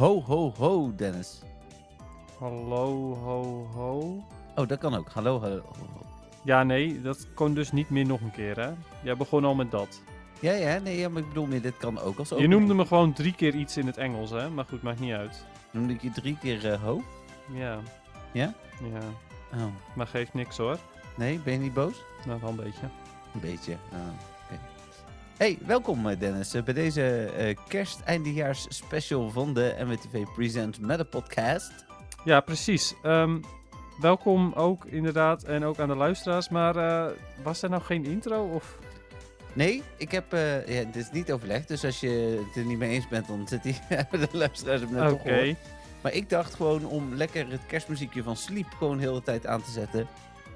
Ho, ho, ho, Dennis. Hallo, ho, ho. Oh, dat kan ook. Hallo, hallo, ho, ho. Ja, nee, dat kon dus niet meer nog een keer, hè? Jij begon al met dat. Ja, ja, nee, ja, maar ik bedoel meer, dit kan ook als Je opening. noemde me gewoon drie keer iets in het Engels, hè? Maar goed, maakt niet uit. Noemde ik je drie keer eh, ho? Ja. Ja? Ja, Oh. maar geeft niks hoor. Nee, ben je niet boos? Nou, wel een beetje. Een beetje. Oh, oké. Hey, welkom eh, Dennis eh, bij deze eh kerst-eindejaars special van de MWTV Present Meta Podcast. Ja, precies. Ehm, welkom ook inderdaad en ook aan de luisteraars. Maar was er nou geen intro? Of... Nee, ik heb, eh, ja, dit is niet overlegd, dus als je het er niet mee eens bent, dan zit die, hebben de luisteraars hem net Oké. Maar ik dacht gewoon om lekker het kerstmuziekje van Sleep gewoon heel de tijd aan te zetten.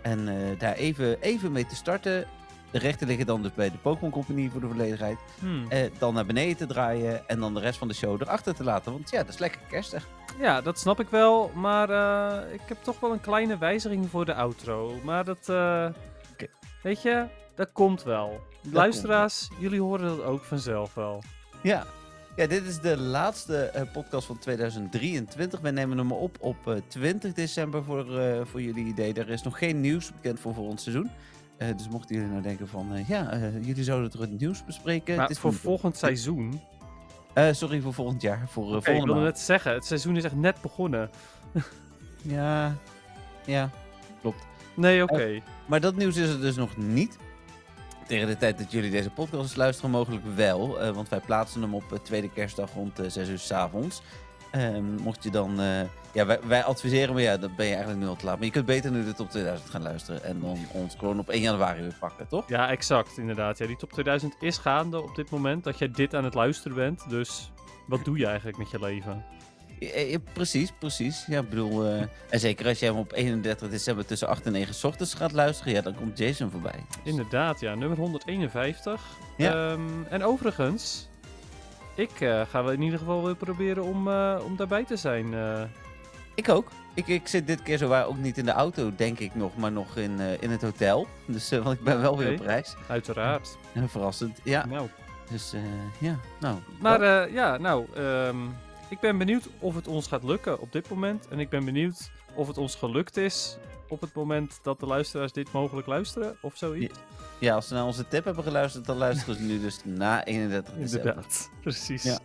En daar even, even mee te starten. De rechten liggen dan dus bij de Pokémon Company voor de volledigheid. Hmm. Eh, dan naar beneden te draaien en dan de rest van de show erachter te laten. Want ja, dat is lekker kerstig. Ja, dat snap ik wel. Maar eh, ik heb toch wel een kleine wijziging voor de outro. Maar dat, eh, weet je, dat komt wel. Luisteraars, jullie horen dat ook vanzelf wel. Ja. Ja, dit is de laatste podcast van 2023. We nemen hem op op eh, 20 december voor, voor jullie idee. Er is nog geen nieuws bekend voor volgend seizoen. Eh, dus mochten jullie nou denken van, eh, ja, eh, jullie zouden het nieuws bespreken. Maar Het is voor volgend seizoen. Sorry, voor volgend jaar. Voor Oké, ik wilde net zeggen, het seizoen is echt net begonnen. Ja, ja, klopt. Nee, oké. Maar dat nieuws is er dus nog niet. Tegen de tijd dat jullie deze podcast luisteren, mogelijk wel. want wij plaatsen hem op tweede kerstdag rond eh 6 uur s avonds. Ehm, mocht je dan. eh, ja, wij, wij adviseren, maar ja, dan ben je eigenlijk nu al te laat. Maar je kunt beter nu de top 2000 gaan luisteren. En dan ons gewoon op 1 januari weer pakken, toch? Ja, exact, inderdaad. Ja, die top 2000 is gaande op dit moment dat jij dit aan het luisteren bent. Dus wat doe je eigenlijk met je leven? Ja, ja, precies, precies. Ja, ik bedoel. eh, en zeker als jij hem op 31 december tussen 8 en 9 's ochtends gaat luisteren, ja, dan komt Jason voorbij. Dus- Inderdaad, ja, nummer 151. Ja. Ehm, en overigens, ik eh, ga wel in ieder geval weer proberen om, eh, om daarbij te zijn. eh. Ik ook. Ik, ik zit dit keer zowaar ook niet in de auto, denk ik nog, maar nog in, in het hotel. Dus, want ik ben wel weer op reis. uiteraard. Verrassend. Ja, Nou. dus ja, nou. Maar ja, nou, ehm, ik ben benieuwd of het ons gaat lukken op dit moment. En ik ben benieuwd of het ons gelukt is op het moment dat de luisteraars dit mogelijk luisteren of zoiets. ja, als ze naar onze tip hebben geluisterd, dan luisteren ze nu dus na 31 december. Inderdaad, precies. Ja.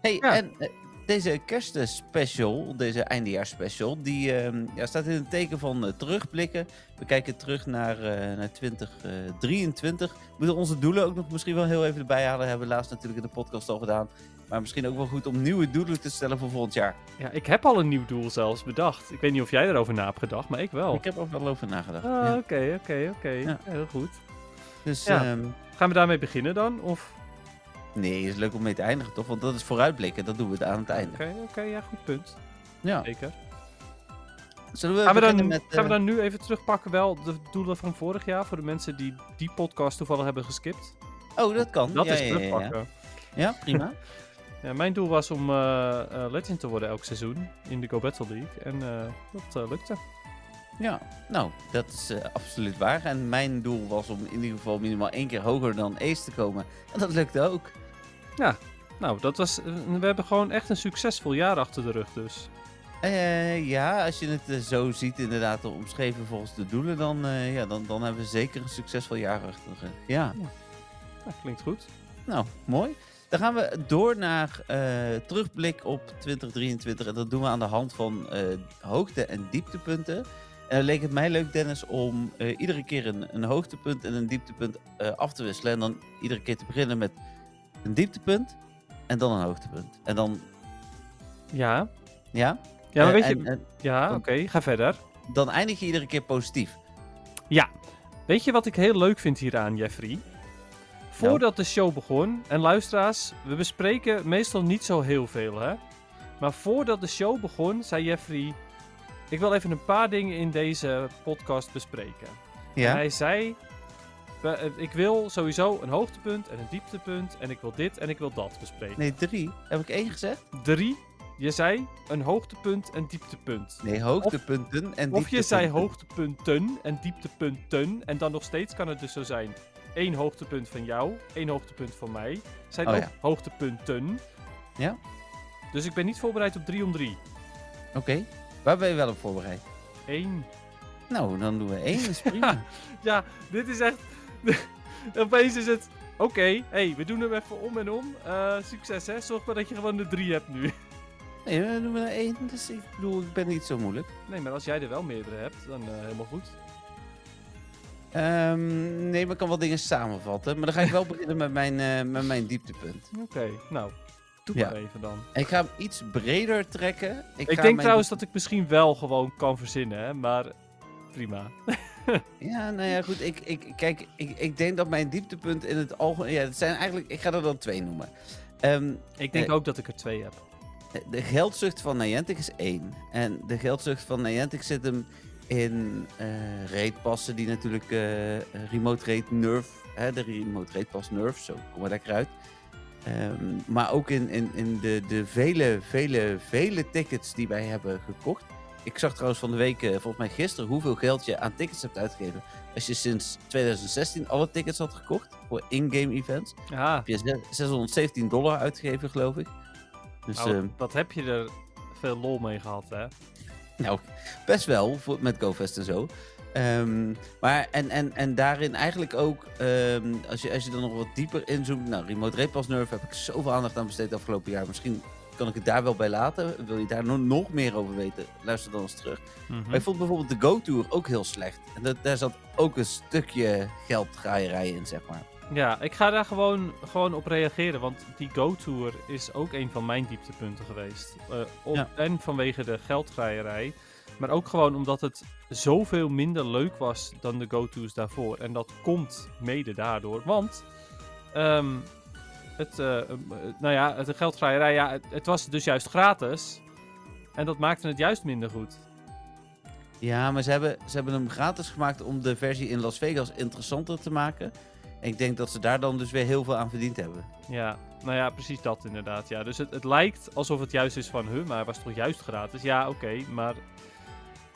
Hey, Ja. en eh, deze kerstspecial, deze eindejaarsspecial, die ehm, ja, staat in het teken van eh, terugblikken. We kijken terug naar, eh naar 2023. We moeten onze doelen ook nog misschien wel heel even erbij halen. Hebben we laatst natuurlijk in de podcast al gedaan. Maar misschien ook wel goed om nieuwe doelen te stellen voor volgend jaar. Ja, ik heb al een nieuw doel zelfs bedacht. Ik weet niet of jij erover na hebt gedacht, maar ik wel. Ik heb er wel over nagedacht. Ah, oké, oké, oké. Heel goed. Dus Ja. ehm, Gaan we daarmee beginnen dan? Of... nee, is leuk om mee te eindigen toch? Want dat is vooruitblikken, dat doen we aan het einde. Oké, oké, ja, goed punt. Ja. Zeker. Zullen we, Gaan we, dan, beginnen met... gaan we eh, dan nu even terugpakken wel de doelen van vorig jaar voor de mensen die die podcast toevallig hebben geskipt? Oh, dat kan. Dat ja, is ja, ja, ja. terugpakken. Ja, prima. Ja, mijn doel was om eh, eh, legend te worden elk seizoen in de Go Battle League. En eh, dat lukte. Ja, nou, dat is eh, absoluut waar. En mijn doel was om in ieder geval minimaal één keer hoger dan Ace te komen. En dat lukte ook. Nou, dat was, we hebben gewoon echt een succesvol jaar achter de rug dus. Eh, ja, als je het zo ziet, inderdaad, omschreven volgens de doelen, dan, eh, ja, dan, dan hebben we zeker een succesvol jaar achter de rug. Ja, Nou, klinkt goed. nou, mooi. Dan gaan we door naar eh, terugblik op 2023. En dat doen we aan de hand van eh, hoogte- en dieptepunten. En dan leek het mij leuk, Dennis, om eh, iedere keer een, een hoogtepunt en een dieptepunt af te wisselen. En dan iedere keer te beginnen met een dieptepunt en dan een hoogtepunt. En dan, Ja. ja? Ja, maar weet je... en- ja, oké, ga verder. dan eindig je iedere keer positief. Ja. Weet je wat ik heel leuk vind hieraan, Jeffrey? Voordat de show begon, en luisteraars, we bespreken meestal niet zo heel veel, hè? Maar voordat de show begon, zei Jeffrey: Ik wil even een paar dingen in deze podcast bespreken. En Ja? hij zei: "We- eh, Ik wil sowieso een hoogtepunt en een dieptepunt, en ik wil dit en ik wil dat bespreken. Nee, drie. Heb ik één gezegd? Drie, je zei een hoogtepunt en dieptepunt. Nee, hoogtepunten en Of je zei dieptepunten. hoogtepunten en dieptepunten. En dan nog steeds kan het dus zo zijn. Één hoogtepunt van jou, één hoogtepunt van mij. Zijn Oh ook ja. hoogtepunten. Ja. Dus ik ben niet voorbereid op 3 om 3. Oké. Waar ben je wel op voorbereid? 1. Nou, dan doen we één. Dat is prima. Ja, dit is echt. Opeens is het. Oké, hey, we doen hem even om en om. Eh, succes hè. Zorg maar dat je gewoon de 3 hebt nu. Nee, dan doen we er één. Dus ik bedoel, ik ben niet zo moeilijk. Nee, maar als jij er wel meerdere hebt, dan eh, helemaal goed. Ehm, nee, maar ik kan wel dingen samenvatten. Maar dan ga ik wel beginnen met mijn, eh, met mijn dieptepunt. Oké, nou. Doe Ja. maar even dan. Ik ga hem iets breder trekken. Ik, ga denk trouwens dat ik misschien wel gewoon kan verzinnen, hè. Maar prima. Ja, nou ja, goed. Ik, ik, kijk, ik, ik denk dat mijn dieptepunt in het algemeen... Ja, het zijn eigenlijk... Ik ga er dan twee noemen. Ehm, Ik denk Eh, ook dat ik er twee heb. de geldzucht van Niantic is één. En de geldzucht van Niantic zit hem in eh raidpassen die natuurlijk eh, remote raid nerf... Hè, de remote raid pass nerf, zo kom maar lekker uit. Ehm, maar ook in, in, in de, de vele, vele, vele tickets die wij hebben gekocht. Ik zag trouwens van de week, eh, volgens mij gisteren, hoeveel geld je aan tickets hebt uitgegeven. Als je sinds 2016 alle tickets had gekocht voor in-game events, Ja, heb je ze- 617 dollar uitgegeven, geloof ik. Dus nou, ehm, wat heb je er veel lol mee gehad, hè? Nou, best wel voor, met GoFest en zo. Ehm, maar en, en, en daarin eigenlijk ook, ehm, als, je, als je er nog wat dieper inzoomt. Nou, Remote Pass Nerf heb ik zoveel aandacht aan besteed afgelopen jaar. Misschien kan ik het daar wel bij laten. Wil je daar nog, nog meer over weten? Luister dan eens terug. Mhm. Maar ik vond bijvoorbeeld de Go-Tour ook heel slecht. En dat, daar zat ook een stukje geldgraaierij in, zeg maar. Ja, ik ga daar gewoon, gewoon op reageren, want die Go-Tour is ook een van mijn dieptepunten geweest. Eh, op, Ja. En vanwege de geldvrijerij, maar ook gewoon omdat het zoveel minder leuk was dan de Go-Tours daarvoor. En dat komt mede daardoor, want ehm, het, eh, nou ja, de geldvrijerij, ja, het, het was dus juist gratis. En dat maakte het juist minder goed. Ja, maar ze hebben, ze hebben hem gratis gemaakt om de versie in Las Vegas interessanter te maken. Ik denk dat ze daar dan dus weer heel veel aan verdiend hebben. Ja, nou ja, precies dat inderdaad. Ja. Dus het, het lijkt alsof het juist is van, huh, maar was toch juist gratis? Ja, oké, maar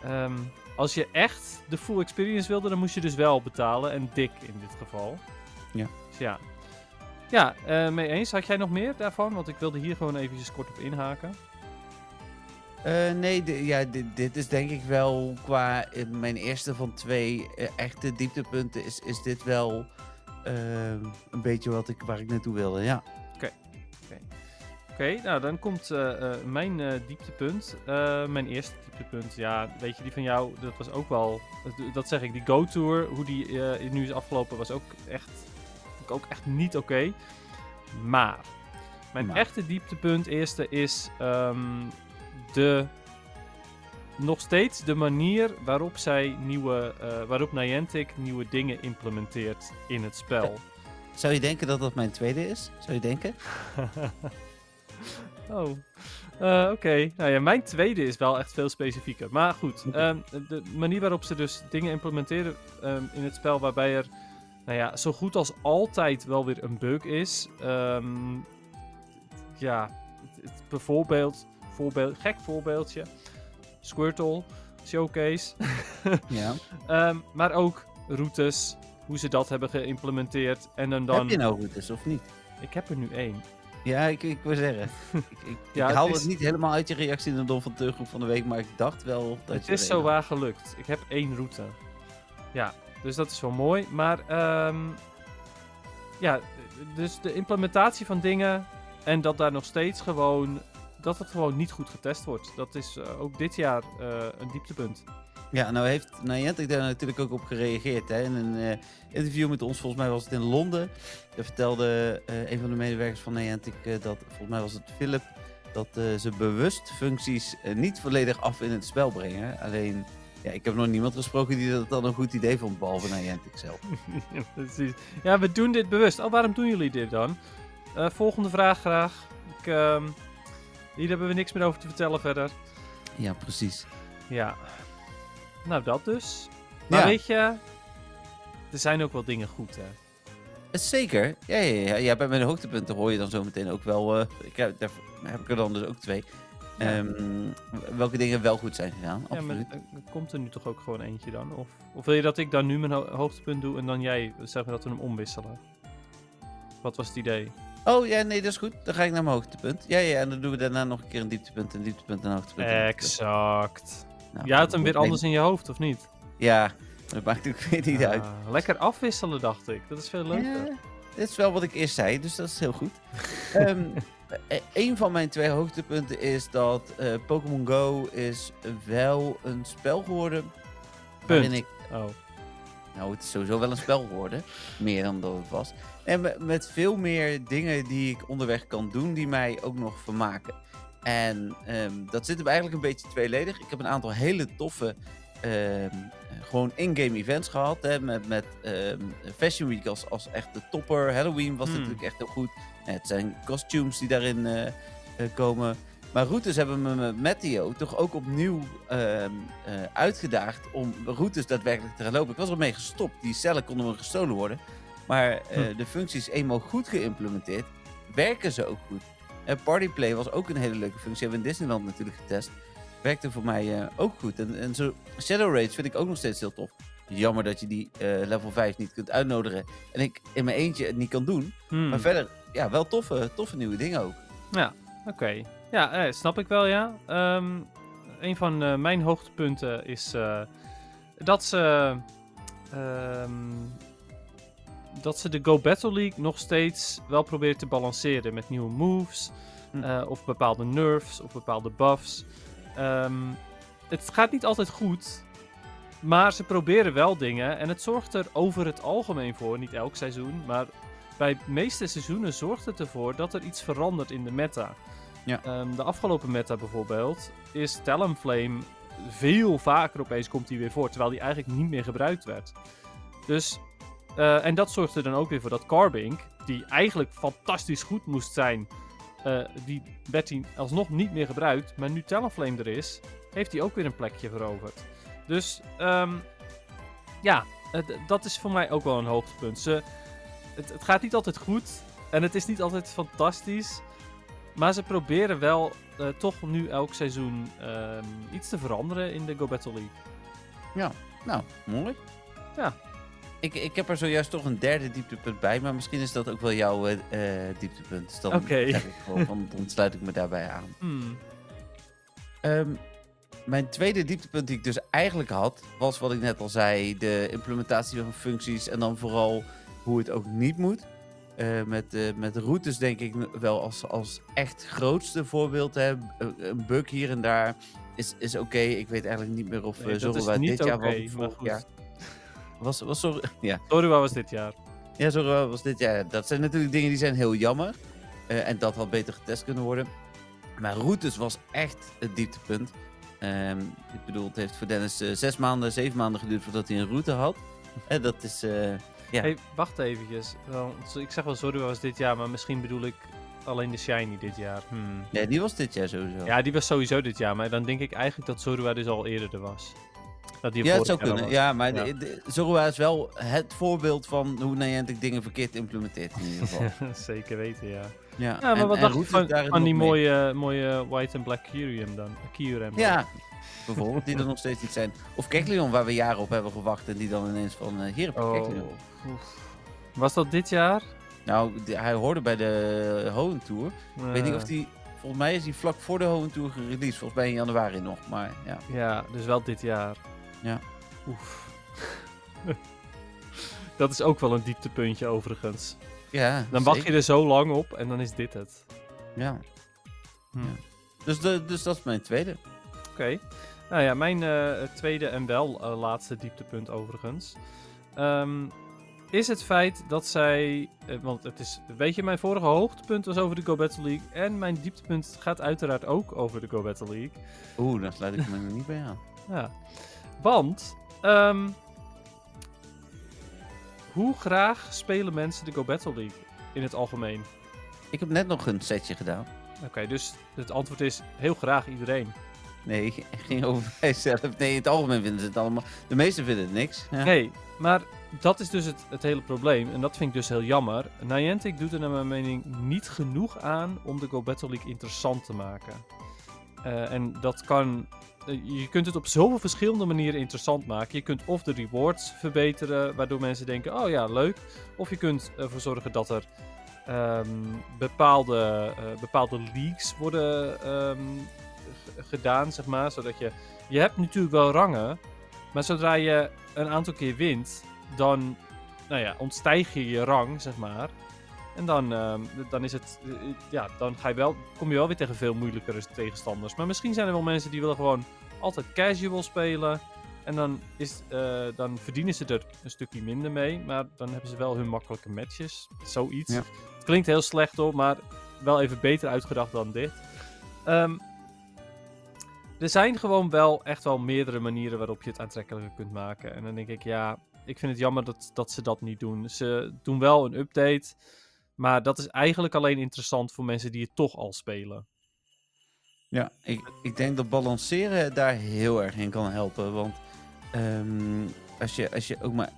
ehm, als je echt de full experience wilde, dan moest je dus wel betalen. En dik in dit geval. Ja. Dus ja. Ja, eh, mee eens. Had jij nog meer daarvan? Want ik wilde hier gewoon eventjes kort op inhaken. Eh, nee, ja, dit, dit is denk ik wel qua eh, mijn eerste van twee echte dieptepunten. Is, is dit wel een beetje wat ik, waar ik naartoe wilde, ja. Oké, nou dan komt eh, eh, mijn eh, dieptepunt. Mijn eerste dieptepunt, ja, weet je, die van jou, dat was ook wel, dat, dat zeg ik, die Go-Tour, hoe die nu is afgelopen, was ook echt, ook echt niet oké. Maar, mijn Maar. echte dieptepunt eerste is ehm, de, nog steeds de manier waarop zij nieuwe, eh, waarop Niantic nieuwe dingen implementeert in het spel. Zou je denken dat dat mijn tweede is? Zou je denken? Oh, Eh, oké. Nou ja, mijn tweede is wel echt veel specifieker. Maar goed, ehm, de manier waarop ze dus dingen implementeren ehm, in het spel waarbij er, nou ja, zo goed als altijd wel weer een bug is. Ehm, ja, het- het- bijvoorbeeld, voorbeeld, gek voorbeeldje, Squirtle, Showcase. Ja. Ehm, maar ook routes, hoe ze dat hebben geïmplementeerd. En dan, dan Heb je nou routes of niet? ik heb er nu één. Ja, ik, ik wil zeggen. ik ik, Ja, ik het is- het niet helemaal uit je reactie in de Don van Teuggroep van de week, maar ik dacht wel dat Het je is zo waar gelukt. Ik heb één route. Ja, dus dat is wel mooi. Maar ehm, ja, dus de implementatie van dingen en dat daar nog steeds gewoon, dat het gewoon niet goed getest wordt. Dat is eh, ook dit jaar eh, een dieptepunt. Ja, nou heeft Niantic daar natuurlijk ook op gereageerd. Hè? In een eh, interview met ons, volgens mij was het in Londen. Vertelde een van de medewerkers van Niantic dat, volgens mij was het Philip, dat ze bewust functies niet volledig af in het spel brengen. Alleen, ja, ik heb nog niemand gesproken die dat dan een goed idee vond, behalve Niantic zelf. ja, precies. Ja, we doen dit bewust. Oh, waarom doen jullie dit dan? Volgende vraag graag. Ik, ehm, hier hebben we niks meer over te vertellen verder. Ja, precies. Ja. Nou, dat dus. Maar Ja. weet je, er zijn ook wel dingen goed, hè. Eh, Zeker. Ja, ja, ja. ja, bij mijn hoogtepunten hoor je dan zo meteen ook wel. eh, ik heb, daar heb ik er dan dus ook twee. Ja. Ehm, welke dingen wel goed zijn gedaan. Ja, maar komt er nu toch ook gewoon eentje dan? Of, of wil je dat ik dan nu mijn ho- hoogtepunt doe en dan jij, zeg maar dat we hem omwisselen? Wat was het idee? Oh ja, nee, dat is goed. Dan ga ik naar mijn hoogtepunt. Ja, ja, en dan doen we daarna nog een keer een dieptepunt, een dieptepunt, een hoogtepunt. een hoogtepunt. Exact. Nou, Jij had hem weer anders in je hoofd, of niet? Ja, dat maakt natuurlijk weer niet uit. Ah, lekker afwisselen, dacht ik. Dat is veel leuker. Ja, dit is wel wat ik eerst zei, dus dat is heel goed. E- een van mijn twee hoogtepunten is dat eh, Pokémon Go is wel een spel geworden. Waarin ik, Oh. nou het is sowieso wel een spel geworden, meer dan dat het was. En me- met veel meer dingen die ik onderweg kan doen, die mij ook nog vermaken. En ehm, dat zit hem eigenlijk een beetje tweeledig. Ik heb een aantal hele toffe ehm, gewoon in-game events gehad. Hè, met met ehm, Fashion Week als, als echt de topper. Halloween was Hmm. natuurlijk echt heel goed. Het zijn costumes die daarin eh, eh, komen. Maar routes hebben me met Matteo toch ook opnieuw eh, uitgedaagd om routes daadwerkelijk te gaan lopen. Ik was ermee gestopt. Die cellen konden me gestolen worden. Maar eh, Hm. de functies eenmaal goed geïmplementeerd, werken ze ook goed. Uh, Partyplay was ook een hele leuke functie. Hebben we in Disneyland natuurlijk getest. Werkte voor mij eh, ook goed. En, en zo Shadow Rage vind ik ook nog steeds heel tof. Jammer dat je die eh, level 5 niet kunt uitnodigen. En ik in mijn eentje het niet kan doen. Hmm. Maar verder, ja, wel toffe, toffe nieuwe dingen ook. Ja, oké. Ja, eh, snap ik wel, ja. Ehm, een van eh, mijn hoogtepunten is eh, dat ze. ehm, dat ze de Go Battle League nog steeds wel proberen te balanceren met nieuwe moves. Hm. eh, of bepaalde nerfs of bepaalde buffs. Ehm, het gaat niet altijd goed. Maar ze proberen wel dingen. En het zorgt er over het algemeen voor, niet elk seizoen. Maar bij de meeste seizoenen zorgt het ervoor dat er iets verandert in de meta. Ja. Ehm, de afgelopen meta bijvoorbeeld is Talonflame veel vaker opeens komt hij weer voor, terwijl die eigenlijk niet meer gebruikt werd. Dus, eh, en dat zorgt er dan ook weer voor dat Carbink, die eigenlijk fantastisch goed moest zijn, eh, die werd hij alsnog niet meer gebruikt, maar nu Talonflame er is, heeft hij ook weer een plekje veroverd. Dus, ehm, ja, dat is voor mij ook wel een hoogtepunt. Ze, het, het gaat niet altijd goed en het is niet altijd fantastisch. Maar ze proberen wel eh, toch nu elk seizoen ehm, iets te veranderen in de Go Battle League. Nou, mooi. Ja. Ik, ik heb er zojuist toch een derde dieptepunt bij, maar misschien is dat ook wel jouw eh, eh, dieptepunt. Dus dan, ik gewoon dan sluit ik me daarbij aan. Hmm. Ehm, mijn tweede dieptepunt die ik dus eigenlijk had, was wat ik net al zei, de implementatie van functies en dan vooral hoe het ook niet moet. Eh, met, met routes denk ik wel als, als echt grootste voorbeeld. Hè. Een- bug hier en daar is, is oké. Ik weet eigenlijk niet meer of Nee, niet dit jaar was vorig jaar. Was, was Zorro, ja. Zorua was dit jaar. Ja, zo was dit jaar. Dat zijn natuurlijk dingen die zijn heel jammer. Eh, en dat had beter getest kunnen worden. Maar routes was echt het dieptepunt. Ehm, ik bedoel, het heeft voor Dennis eh, zes maanden, zeven maanden geduurd voordat hij een route had. Eh, dat is... Ja. Hey, wacht eventjes. Ik zeg wel Zorua was dit jaar, maar misschien bedoel ik alleen de Shiny dit jaar. Hmm. ja, die was dit jaar sowieso. Ja, die was sowieso dit jaar, maar dan denk ik eigenlijk dat Zorua dus al eerder er was. Dat die Ja, het zou kunnen. was. Ja, maar Ja. de- de- Zorua is wel het voorbeeld van hoe Niantic dingen verkeerd implementeert in ieder geval. Zeker weten, ja. ja, Ja, maar en- wat en dacht je van, die mooie, mooie white en black Kyurem dan? Kyurem dan? Ja, bijvoorbeeld, die er nog steeds niet zijn. Of Kekleon, waar we jaren op hebben gewacht en die dan ineens van, eh, hier heb je Oh. Was dat dit jaar? Nou, die- hij hoorde bij de Hoenn Tour. Ik weet niet of die... Volgens mij is hij vlak voor de Hoenn Tour gereleased. Volgens mij in januari nog. Maar ja. Ja, dus wel dit jaar. Oef. dat is ook wel een dieptepuntje overigens. Ja, Dan wacht je er zo lang op en dan is dit het. Ja. Hm. Ja. Dus, de, dus dat is mijn tweede. Oké. Nou ja, mijn eh, tweede en wel eh, laatste dieptepunt overigens. ehm, is het feit dat zij. eh, want het is. Weet je, mijn vorige hoogtepunt was over de Go Battle League. En mijn dieptepunt gaat uiteraard ook over de Go Battle League. Oeh, daar sluit ik me niet bij aan. Ja. Want. Ehm, hoe graag spelen mensen de Go Battle League in het algemeen? Ik heb net nog een setje gedaan. Oké, dus het antwoord is heel graag iedereen. Nee, het ging over mijzelf. Nee, in het algemeen vinden ze het allemaal... De meesten vinden het niks. Ja. Nee, maar dat is dus het, het hele probleem. En dat vind ik dus heel jammer. Niantic doet er naar mijn mening niet genoeg aan om de Go Battle League interessant te maken. Eh, en dat kan... eh, je kunt het op zoveel verschillende manieren interessant maken. Je kunt of de rewards verbeteren, waardoor mensen denken, oh ja, leuk. Of je kunt ervoor zorgen dat er ehm, bepaalde, eh, bepaalde leagues worden ehm, gedaan, zeg maar. Zodat je... Je hebt natuurlijk wel rangen, maar zodra je een aantal keer wint, dan nou ja, ontstijg je je rang, zeg maar. En dan, ehm, dan, is het, eh, ja, dan ga je wel, kom je wel weer tegen veel moeilijkere tegenstanders. Maar misschien zijn er wel mensen die willen gewoon altijd casual spelen. En dan, is, eh, dan verdienen ze er een stukje minder mee. Maar dan hebben ze wel hun makkelijke matches. Zoiets. Ja. Het klinkt heel slecht hoor, maar wel even beter uitgedacht dan dit. Ehm, er zijn gewoon wel echt wel meerdere manieren waarop je het aantrekkelijker kunt maken. En dan denk ik, ja, ik vind het jammer dat, dat ze dat niet doen. Ze doen wel een update. Maar dat is eigenlijk alleen interessant voor mensen die het toch al spelen. Ja, ik, ik denk dat balanceren daar heel erg in kan helpen. Want ehm, als, je, als je ook maar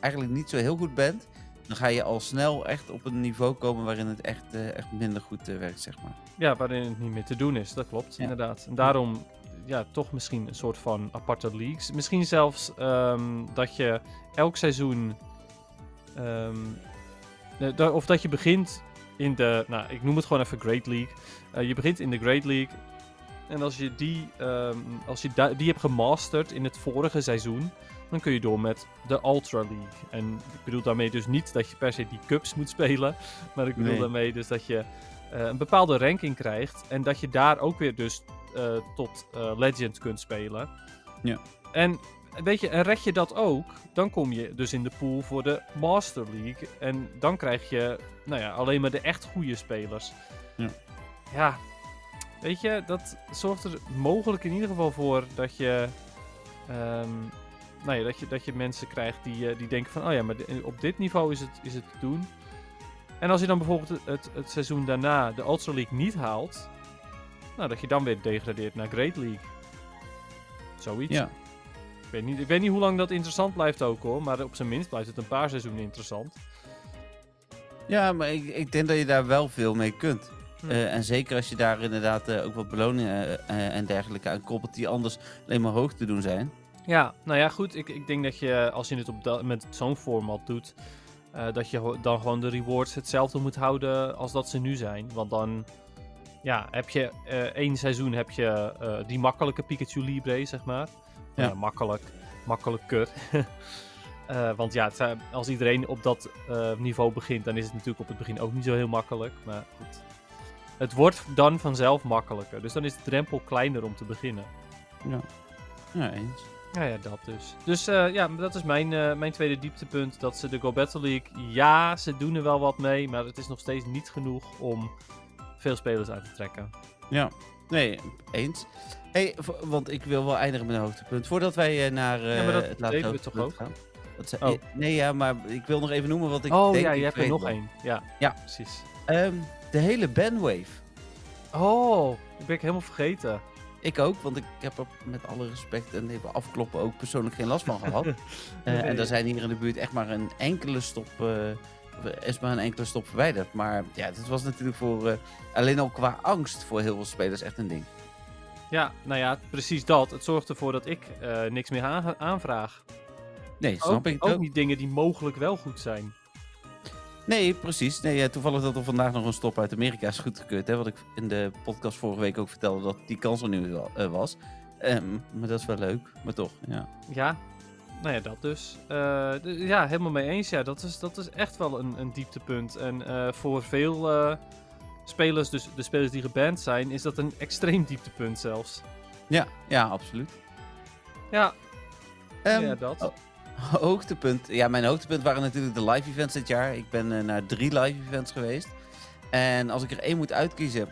eigenlijk niet zo heel goed bent, dan ga je al snel echt op een niveau komen waarin het echt, eh, echt minder goed eh, werkt, zeg maar. Ja, waarin het niet meer te doen is. Dat klopt, Ja. inderdaad. En daarom, ja, toch misschien een soort van aparte leagues. Misschien zelfs ehm, dat je elk seizoen... ehm, eh, of dat je begint in de... Nou, ik noem het gewoon even Great League. Eh, je begint in de Great League. En als je die, ehm, als je die hebt gemasterd in het vorige seizoen... Dan kun je door met de Ultra League. En ik bedoel daarmee dus niet dat je per se die cups moet spelen. Maar ik bedoel Nee. daarmee dus dat je eh, een bepaalde ranking krijgt. En dat je daar ook weer dus eh, tot Legend kunt spelen. Ja. En weet je, en red je dat ook, dan kom je dus in de pool voor de Master League. En dan krijg je, nou ja, alleen maar de echt goede spelers. Ja. Ja, weet je, dat zorgt er mogelijk in ieder geval voor dat je... ehm, nou ja, dat je, dat je mensen krijgt die, eh, die denken van, oh ja, maar op dit niveau is het, is het te doen. En als je dan bijvoorbeeld het, het, het seizoen daarna de Ultra League niet haalt, nou, dat je dan weer degradeert naar Great League. Zoiets. Ja, Ik, weet niet, ik weet niet hoe lang dat interessant blijft ook hoor, maar op zijn minst blijft het een paar seizoenen interessant. ja maar ik, ik denk dat je daar wel veel mee kunt. Hm. Eh, en zeker als je daar inderdaad eh, ook wat beloningen eh, en dergelijke aan koppelt die anders alleen maar hoog te doen zijn. Ja, nou ja, goed. Ik, ik denk dat je, als je het op dat, met zo'n format doet, dat je dan gewoon de rewards hetzelfde moet houden als dat ze nu zijn. Want dan, ja, heb je eh, één seizoen heb je eh, die makkelijke Pikachu Libre, zeg maar. Ja. Ja. makkelijk, makkelijker. Eh, want ja, het als iedereen op dat eh, niveau begint, dan is het natuurlijk op het begin ook niet zo heel makkelijk. Maar goed. Het wordt dan vanzelf makkelijker. Dus dan is de drempel kleiner om te beginnen. Ja, ja eens. Ja, ja, dat dus. Dus eh, ja, dat is mijn, eh, mijn tweede dieptepunt. Dat ze de Go Battle League, ja, ze doen er wel wat mee, maar het is nog steeds niet genoeg om veel spelers uit te trekken. Ja, nee, eens. Hey, want ik wil wel eindigen met een hoogtepunt. Voordat wij eh, naar eh, Ja, maar dat het laatste toch hoogtepunt gaan. Zei- Oh. eh, Nee, ja, maar ik wil nog even noemen wat ik oh denk ja, ik je hebt er nog één. Ja, Ja. precies. Ehm, de hele bandwave. Oh, dat ben ik helemaal vergeten. Ik ook, want ik heb er met alle respect en even afkloppen ook persoonlijk geen last van gehad. Eh, en er zijn hier in de buurt echt maar een enkele stop, eh, is maar een enkele stop verwijderd. Maar ja, dit was natuurlijk voor, eh, alleen al qua angst voor heel veel spelers echt een ding. Ja, nou ja, precies dat. Het zorgt ervoor dat ik eh, niks meer aan- aanvraag. Nee, snap Ook, ik ook ook. niet dingen die mogelijk wel goed zijn. Nee, precies. Nee, toevallig dat er vandaag nog een stop uit Amerika is goedgekeurd. Hè, wat ik in de podcast vorige week ook vertelde dat die kans er nu wel, eh, was. Ehm, maar dat is wel leuk, maar toch, ja. Ja, nou ja, dat dus. Eh, ja, helemaal mee eens. Ja, dat is, dat is echt wel een, een dieptepunt. En eh, voor veel eh, spelers, dus de spelers die geband zijn, is dat een extreem dieptepunt zelfs. Ja, ja, absoluut. Ja, Ehm, ja dat. oh. Hoogtepunt. Ja, mijn hoogtepunt waren natuurlijk de live events dit jaar. Ik ben naar drie live events geweest. En als ik er één moet uitkiezen.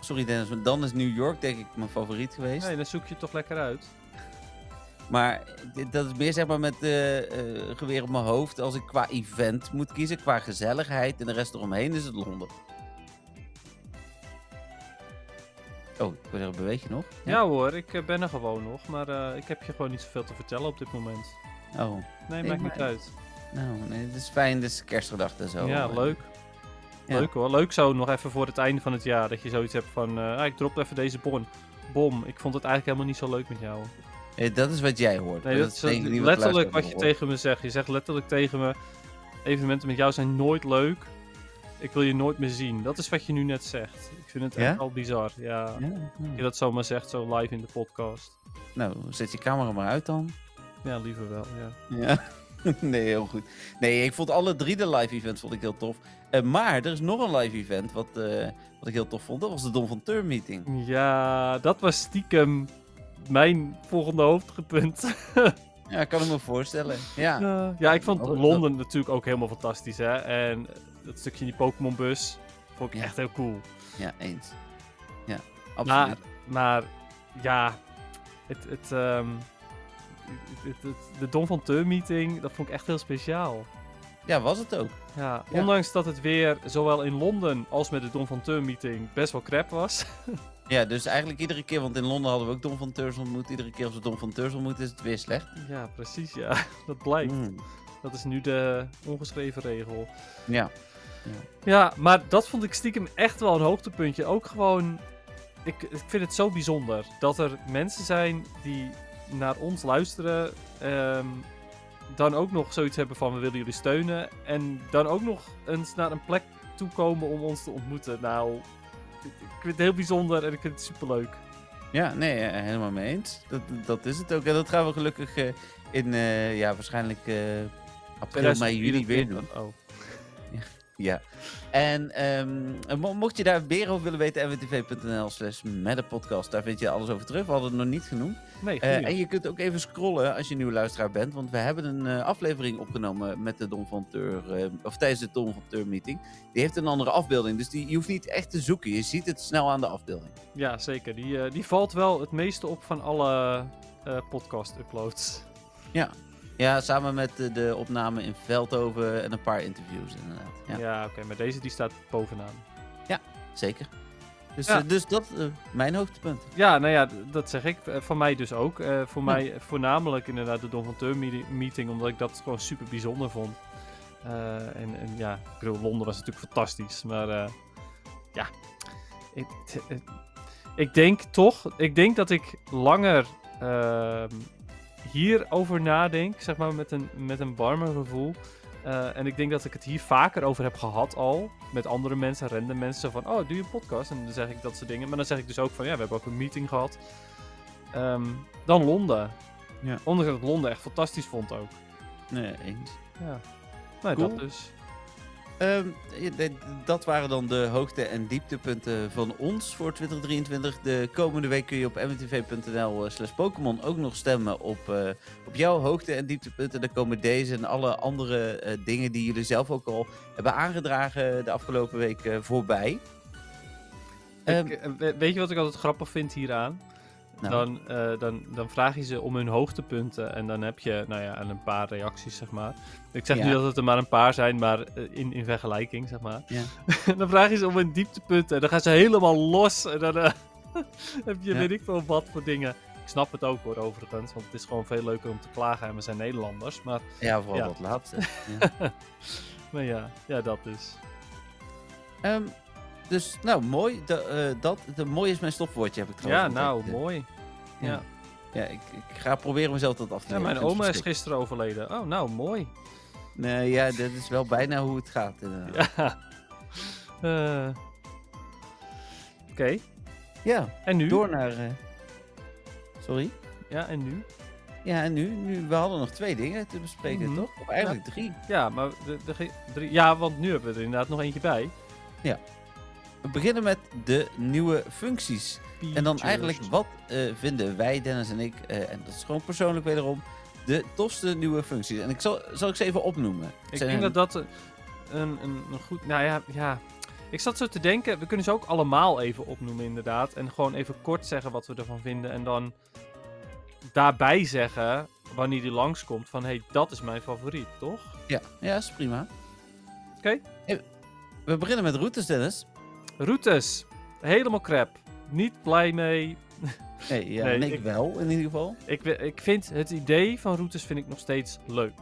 Sorry Dennis, maar dan is New York denk ik mijn favoriet geweest. Nee, dan zoek je het toch lekker uit. Maar dat is meer zeg maar met uh, geweer op mijn hoofd. Als ik qua event moet kiezen, qua gezelligheid en de rest eromheen, is het Londen. Oh, ik wil zeggen, beweeg je nog? Ja, hoor, ik eh, ben er gewoon nog. Maar ik heb je gewoon niet zoveel te vertellen op dit moment. Oh, Nee, Nee, maakt maar- niet uit. nou, nee, het is fijn. Het is kerstgedachte en zo. ja, leuk. ja. Leuk hoor. Leuk zo nog even voor het einde van het jaar. Dat je zoiets hebt van, ah, ik drop even deze bon. Bom, ik vond het eigenlijk helemaal niet zo leuk met jou. Dat is wat jij hoort. Nee, dat is denk ik niet letterlijk wat je tegen me zegt. Je zegt letterlijk tegen me, evenementen met jou zijn nooit leuk. ik wil je nooit meer zien. Dat is wat je nu net zegt. Ik vind het Ja? echt al bizar. Ja. Je dat zomaar zegt, zo live in de podcast. Nou, zet je camera maar uit dan. Ja, liever wel, ja. Ja. nee, heel goed. Nee, ik vond alle drie de live events vond ik heel tof. Eh, maar er is nog een live event wat, eh, wat ik heel tof vond. Dat was de Don van Teur meeting. Ja, dat was stiekem mijn volgende hoofdpunt. Ja, ik kan ik me voorstellen. Ja. Ja, ja, ik vond Oh, dat- Londen natuurlijk ook helemaal fantastisch, hè. En dat stukje in die Pokémon bus vond ik Ja. echt heel cool. Ja, eens. Ja, Maar, absoluut. maar ja, het, het, ehm, het, het- het- de Don van Teur meeting, dat vond ik echt heel speciaal. Ja, was het ook. Ja, Ja. ondanks dat het weer zowel in Londen als met de Don van Teur meeting best wel crap was. Ja, dus eigenlijk iedere keer, want in Londen hadden we ook Don van Teurs ontmoet. Iedere keer als we Don van Teurs ontmoeten is het weer slecht. ja, precies, ja. Dat blijkt. Mm. Dat is nu de ongeschreven regel. Ja. Ja, maar dat vond ik stiekem echt wel een hoogtepuntje. Ook gewoon, ik, ik vind het zo bijzonder dat er mensen zijn die naar ons luisteren. ehm, dan ook nog zoiets hebben van we willen jullie steunen. En dan ook nog eens naar een plek toe komen om ons te ontmoeten. Nou, vind het heel bijzonder en ik vind het superleuk. Ja, nee, eh, helemaal mee eens. Dat, dat is het ook. En dat gaan we gelukkig eh, in, eh, ja, waarschijnlijk april, mei, juli weer doen. Oh. Ja. En ehm, mo- mocht je daar meer over willen weten, nwtv.nl slash podcast. Daar vind je alles over terug. We hadden het nog niet genoemd. Nee, Eh, en je kunt ook even scrollen als je nieuwe luisteraar bent. Want we hebben een eh, aflevering opgenomen met de Don van Teur. eh, of tijdens de Don van Teur meeting. Die heeft een andere afbeelding. Dus die, je hoeft niet echt te zoeken. Je ziet het snel aan de afbeelding. Ja, zeker. Die, die valt wel het meeste op van alle podcast-uploads. Ja, samen met de, de opname in Veldhoven en een paar interviews inderdaad. Ja, Ja, oké, maar deze die staat bovenaan. zeker. Dus, Ja. eh, dus dat, eh, mijn hoogtepunt. Ja, nou ja, dat zeg ik. Eh, Van mij dus ook. Voor Ja. mij voornamelijk inderdaad de Don van Teur meeti- meeting, omdat ik dat gewoon super bijzonder vond. En, en ja, ik bedoel, Londen was natuurlijk fantastisch, maar ja, ik, ik denk toch, ik denk dat ik langer ehm, hierover nadenk, zeg maar met een, met een warmer gevoel. Eh, en ik denk dat ik het hier vaker over heb gehad al. Met andere mensen, random mensen. Van, oh, doe je een podcast? En dan zeg ik dat soort dingen. Maar dan zeg ik dus ook van, ja, we hebben ook een meeting gehad. Ehm, dan Londen. Ja. Ondanks dat ik Londen echt fantastisch vond ook. Nee, eens. Ja. Nou, Cool. dat dus. Ehm, dat waren dan de hoogte- en dieptepunten van ons voor 2023. De komende week kun je op mtv.nl slash Pokémon ook nog stemmen op, eh, op jouw hoogte- en dieptepunten. Dan komen deze en alle andere eh, dingen die jullie zelf ook al hebben aangedragen de afgelopen week eh, voorbij. Ehm, Ik, eh, we- weet je wat ik altijd grappig vind hieraan? Nou. Dan, eh, dan, dan vraag je ze om hun hoogtepunten en dan heb je nou ja, een paar reacties, zeg maar. Ik zeg Ja. niet dat het er maar een paar zijn, maar eh, in, in vergelijking, zeg maar. Ja. dan vraag je ze om hun dieptepunten en dan gaan ze helemaal los. En dan eh, heb je Ja. weet ik veel wat voor dingen. Ik snap het ook hoor, overigens, want het is gewoon veel leuker om te klagen en we zijn Nederlanders. Maar, ja, vooral dat laatste. ja. maar ja, ja, dat dus. Ehm, dus, nou, mooi. Da- eh, dat, de, mooi is mijn stopwoordje, heb ik Ja, trouwens. nou, ontdekt. mooi. Ja. Ja. Ja, ik, ik ga proberen mezelf dat af te Ja, leren. mijn vind het oma is gisteren overleden. Oh, nou, mooi. Nee, ja, dat is wel bijna hoe het gaat. inderdaad. Ja. Eh. Oké, Ja, en nu? door naar... eh, Sorry? Ja, en nu? Ja, en nu, nu? We hadden nog twee dingen te bespreken, Mhm. toch? Of eigenlijk drie. Ja, maar de, de, drie, ja, want nu hebben we er inderdaad nog eentje bij. We beginnen met de nieuwe functies. En dan eigenlijk, wat eh, vinden wij, Dennis en ik, eh, en dat is gewoon persoonlijk wederom, de tofste nieuwe functies? En ik zal, zal ik ze even opnoemen. Ik zijn denk dat dat een, een, een goed... Nou ja, ja, ik zat zo te denken, we kunnen ze ook allemaal even opnoemen inderdaad. En gewoon even kort zeggen wat we ervan vinden. En dan daarbij zeggen, wanneer die langskomt, van hé, hey, dat is mijn favoriet, toch? Ja, ja, is prima. Oké. We beginnen met routes, Dennis. Routes, helemaal crap. Niet blij mee. Nee, ja, Nee, ik, ik- wel, in ieder geval. Ik, ik vind het idee van routes vind ik nog steeds leuk.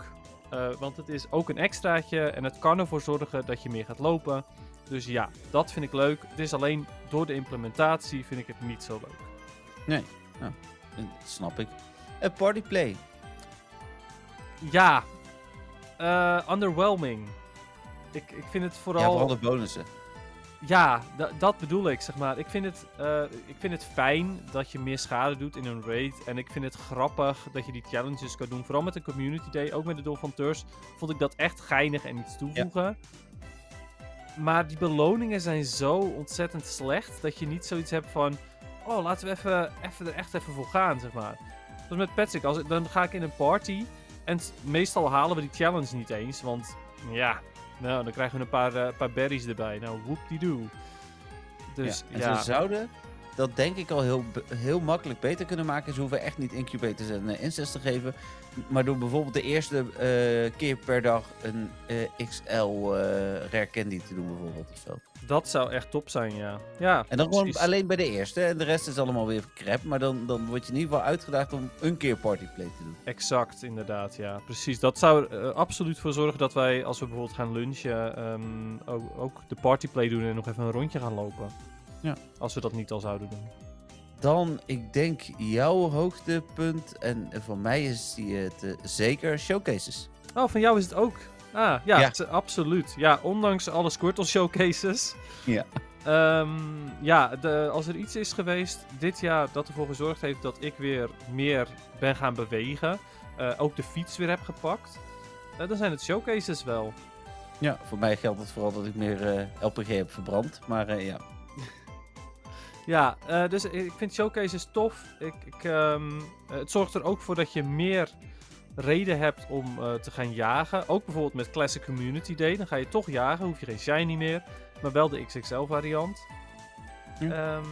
Eh, want het is ook een extraatje en het kan ervoor zorgen dat je meer gaat lopen. Dus ja, dat vind ik leuk. Het is alleen door de implementatie vind ik het niet zo leuk. Eh, snap ik. Uh, Partyplay. Ja, eh, underwhelming. ik, ik vind het Ja, vooral... vooral de bonussen. Ja, da- dat bedoel ik, zeg maar. Ik vind, het, eh, ik vind het fijn dat je meer schade doet in een raid. En ik vind het grappig dat je die challenges kan doen. Vooral met de community day, ook met de Dolphanteurs, vond ik dat echt geinig en iets toevoegen. Maar die beloningen zijn zo ontzettend slecht dat je niet zoiets hebt van... Oh, laten we even, even er echt even voor gaan, zeg maar. Zoals met Patrick, als ik, dan ga ik in een party en meestal halen we die challenge niet eens, want ja, nou, dan krijgen we een paar, eh, paar berries erbij. Nou, whoop-die-doo. Dus ja. ja, En ze zouden dat denk ik al heel, heel makkelijk beter kunnen maken. Ze hoeven echt niet incubators en uh, incest te geven. Maar door bijvoorbeeld de eerste eh, keer per dag een eh, XL eh rare candy te doen bijvoorbeeld of zo. dat zou echt top zijn, ja. Ja, En dan gewoon alleen bij de eerste. En de rest is allemaal weer crap. Maar dan, dan word je in ieder geval uitgedaagd om een keer partyplay te doen. Exact, inderdaad, ja. Precies. Dat zou er eh, absoluut voor zorgen dat wij, als we bijvoorbeeld gaan lunchen, ehm, ook, ook de partyplay doen en nog even een rondje gaan lopen. Ja. Als we dat niet al zouden doen. Dan, ik denk, jouw hoogtepunt. En voor mij is die het eh, zeker showcases. Oh, van jou is het ook. Ah, ja, Ja. het is- absoluut. Ja, ondanks alle Squirtle showcases. Ja. Ehm, ja, de, als er iets is geweest dit jaar dat ervoor gezorgd heeft dat ik weer meer ben gaan bewegen. eh, ook de fiets weer heb gepakt. eh, dan zijn het showcases wel. Ja, voor mij geldt het vooral dat ik meer eh, LPG heb verbrand. Maar eh, ja. Ja, eh, dus ik vind showcases tof. Ik, ik, ehm, eh, het zorgt er ook voor dat je meer reden hebt om eh, te gaan jagen. Ook bijvoorbeeld met Classic Community Day. Dan ga je toch jagen, hoef je geen shiny meer. Maar wel de XXL variant. Ja. Ehm,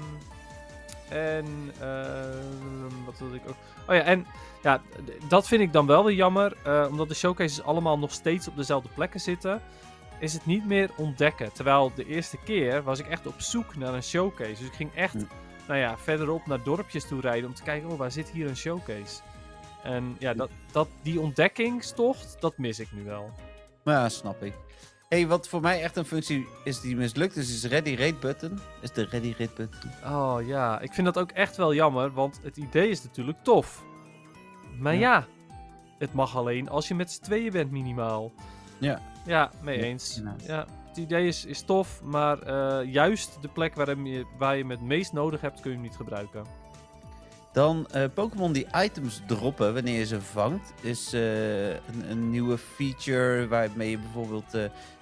en ehm, wat wilde ik ook? Oh ja, en ja, dat vind ik dan wel weer jammer. omdat de showcases allemaal nog steeds op dezelfde plekken zitten. Is het niet meer ontdekken. Terwijl de eerste keer was ik echt op zoek naar een showcase. Dus ik ging echt, nou ja, verderop naar dorpjes toe rijden. Om te kijken, oh, waar zit hier een showcase? En ja, dat, dat, die ontdekkingstocht, dat mis ik nu wel. Ja, snap ik. hey, wat voor mij echt een functie is die mislukt is, is Ready Rate Button. Is de Ready Rate Button. Oh ja, ik vind dat ook echt wel jammer, want het idee is natuurlijk tof. Maar ja, Ja. het mag alleen als je met z'n tweeën bent minimaal. Ja. Ja, mee eens. Ja, het idee is, is tof, maar eh, juist de plek waar, je, waar je hem het meest nodig hebt, kun je hem niet gebruiken. Dan eh, Pokémon die items droppen wanneer je ze vangt. Is eh, een, een nieuwe feature waarmee je bijvoorbeeld,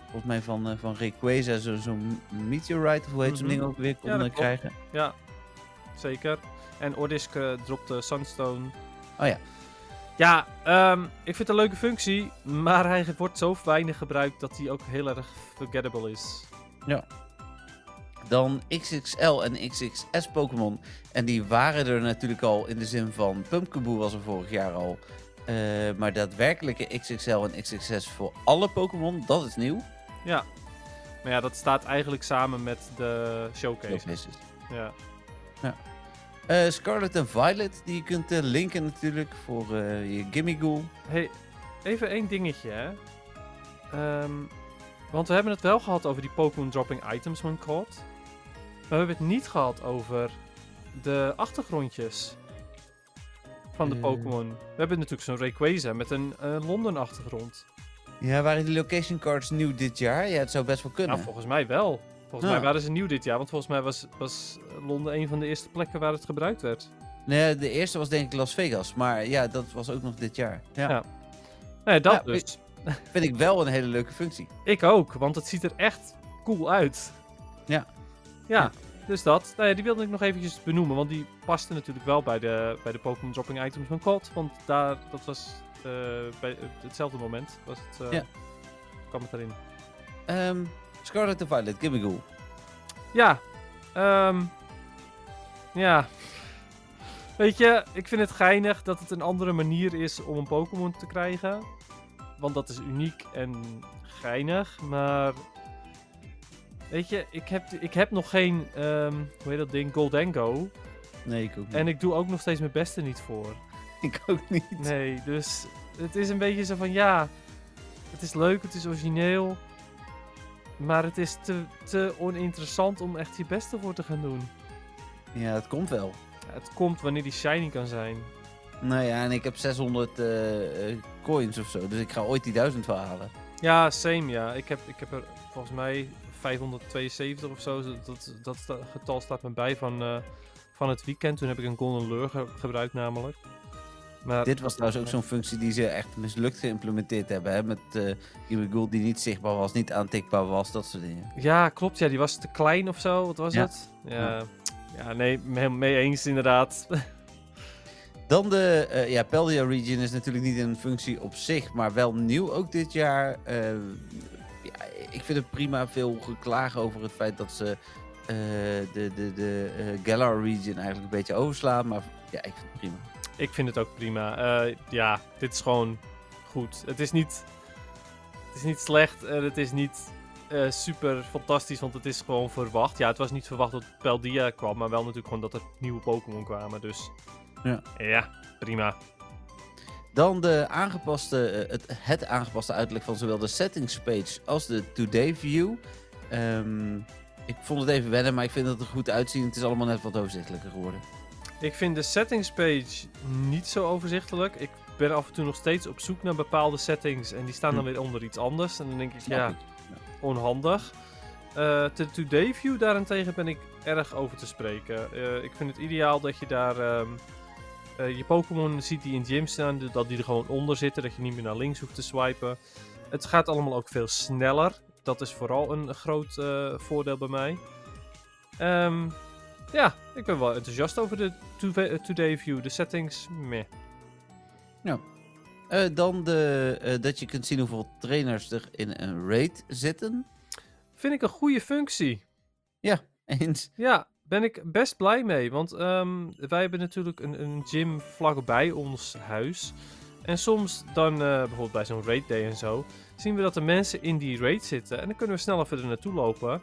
volgens mij van, van Rayquaza, zo- zo'n Meteorite, of hoe heet zo'n Mhm. ding ook weer, kon Ja, krijgen. Ja, zeker. En Ordisk dropte Sunstone. Oh ja. Ja, ehm, ik vind het een leuke functie, maar hij wordt zo weinig gebruikt dat hij ook heel erg forgettable is. Dan XXL en XXS Pokémon. En die waren er natuurlijk al in de zin van Pumpkaboo was er vorig jaar al. Eh, maar daadwerkelijke XXL en XXS voor alle Pokémon, dat is nieuw. Ja. Maar ja, dat staat eigenlijk samen met de showcase. Showcases. Ja. Eh, Scarlet en Violet, die je kunt eh, linken natuurlijk voor eh, je Gimmighoul. Hey, even één dingetje, hè. Ehm, want we hebben het wel gehad over die Pokémon dropping items van COD. Maar we hebben het niet gehad over de achtergrondjes van de. Pokémon. We hebben natuurlijk zo'n Rayquaza met een Londen achtergrond. Ja, waren die location cards nieuw dit jaar? Ja, het zou best wel kunnen. Nou, volgens mij wel. Volgens mij waren ze nieuw dit jaar, want volgens mij was, was Londen een van de eerste plekken waar het gebruikt werd. Nee, de eerste was denk ik Las Vegas, maar ja, dat was ook nog dit jaar. Ja, Ja. Nee, dat Ja, dus. vind ik wel een hele leuke functie. Ik ook, want het ziet er echt cool uit. Ja. Ja, Ja. dus dat. Nou die wilde ik nog eventjes benoemen, want die paste natuurlijk wel bij de, bij de Pokémon dropping items van COD. Want daar, dat was eh, bij hetzelfde moment, was het, eh, Ja. kwam het erin. Ehm, Scarlet en Violet, Gimmighoul. Ja, ehm, ja. Weet je, ik vind het geinig dat het een andere manier is om een Pokémon te krijgen. Want dat is uniek en geinig, maar... Weet je, ik heb, ik heb nog geen, ehm, hoe heet dat ding, Goldengo. Nee, ik ook niet. En ik doe ook nog steeds mijn beste niet voor. ik ook niet. Nee, dus het is een beetje zo van, ja, het is leuk, het is origineel. Maar het is te, te oninteressant om echt je beste voor te gaan doen. Ja, het komt wel. Het komt wanneer die shiny kan zijn. Nou ja, en ik heb 600 eh, eh, coins of zo, dus ik ga ooit die 1000 wel halen. Ja, same ja. Ik heb, ik heb er volgens mij 572 of zo. Dat, dat, getal staat me bij van, eh, van het weekend. Toen heb ik een Golden Lure ge- gebruikt namelijk. Maar Dit was trouwens ook zo'n functie die ze echt mislukt geïmplementeerd hebben. Hè? Met eh Kiwi Gould die niet zichtbaar was, niet aantikbaar was, dat soort dingen. ja, klopt. Ja, die was te klein of zo. Wat was Ja. het? Ja, ja nee, mee, mee eens inderdaad. Dan de eh, ja, Peldia Region is natuurlijk niet een functie op zich, maar wel nieuw ook dit jaar. Eh, ja, ik vind het prima veel geklagen over het feit dat ze eh, de, de, de eh, Galar Region eigenlijk een beetje overslaan. Maar ja, ik vind het prima. Ik vind het ook prima. Eh, ja, dit is gewoon goed. Het is niet, het is niet slecht en het is niet eh, super fantastisch, want het is gewoon verwacht. Ja, het was niet verwacht dat Peldia kwam, maar wel natuurlijk gewoon dat er nieuwe Pokémon kwamen. Dus Ja. ja prima. Dan de aangepaste, eh, het, het aangepaste uiterlijk van zowel de settings page als de Today View. Ehm, ik vond het even wennen, maar ik vind het er goed uitzien. Het is allemaal net wat overzichtelijker geworden. Ik vind de settings page niet zo overzichtelijk. Ik ben af en toe nog steeds op zoek naar bepaalde settings en die staan dan Hm. weer onder iets anders. En dan denk ik, ja, onhandig. Eh, de Today View daarentegen ben ik erg over te spreken. Eh, ik vind het ideaal dat je daar ehm, eh, je Pokémon ziet die in gym staan, dat die er gewoon onder zitten, dat je niet meer naar links hoeft te swipen. Het gaat allemaal ook veel sneller. Dat is vooral een groot voordeel bij mij. Ehm, ja, ik ben wel enthousiast over de Today- eh, View. De settings, meh. Eh, dan de, eh, dat je kunt zien hoeveel trainers er in een raid zitten. Vind ik een goede functie. Eens. Ja, ben ik best blij mee. Want ehm, wij hebben natuurlijk een, een gym vlakbij ons huis. En soms dan, bijvoorbeeld bij zo'n raid day en zo, zien we dat er mensen in die raid zitten. En dan kunnen we snel even er naartoe lopen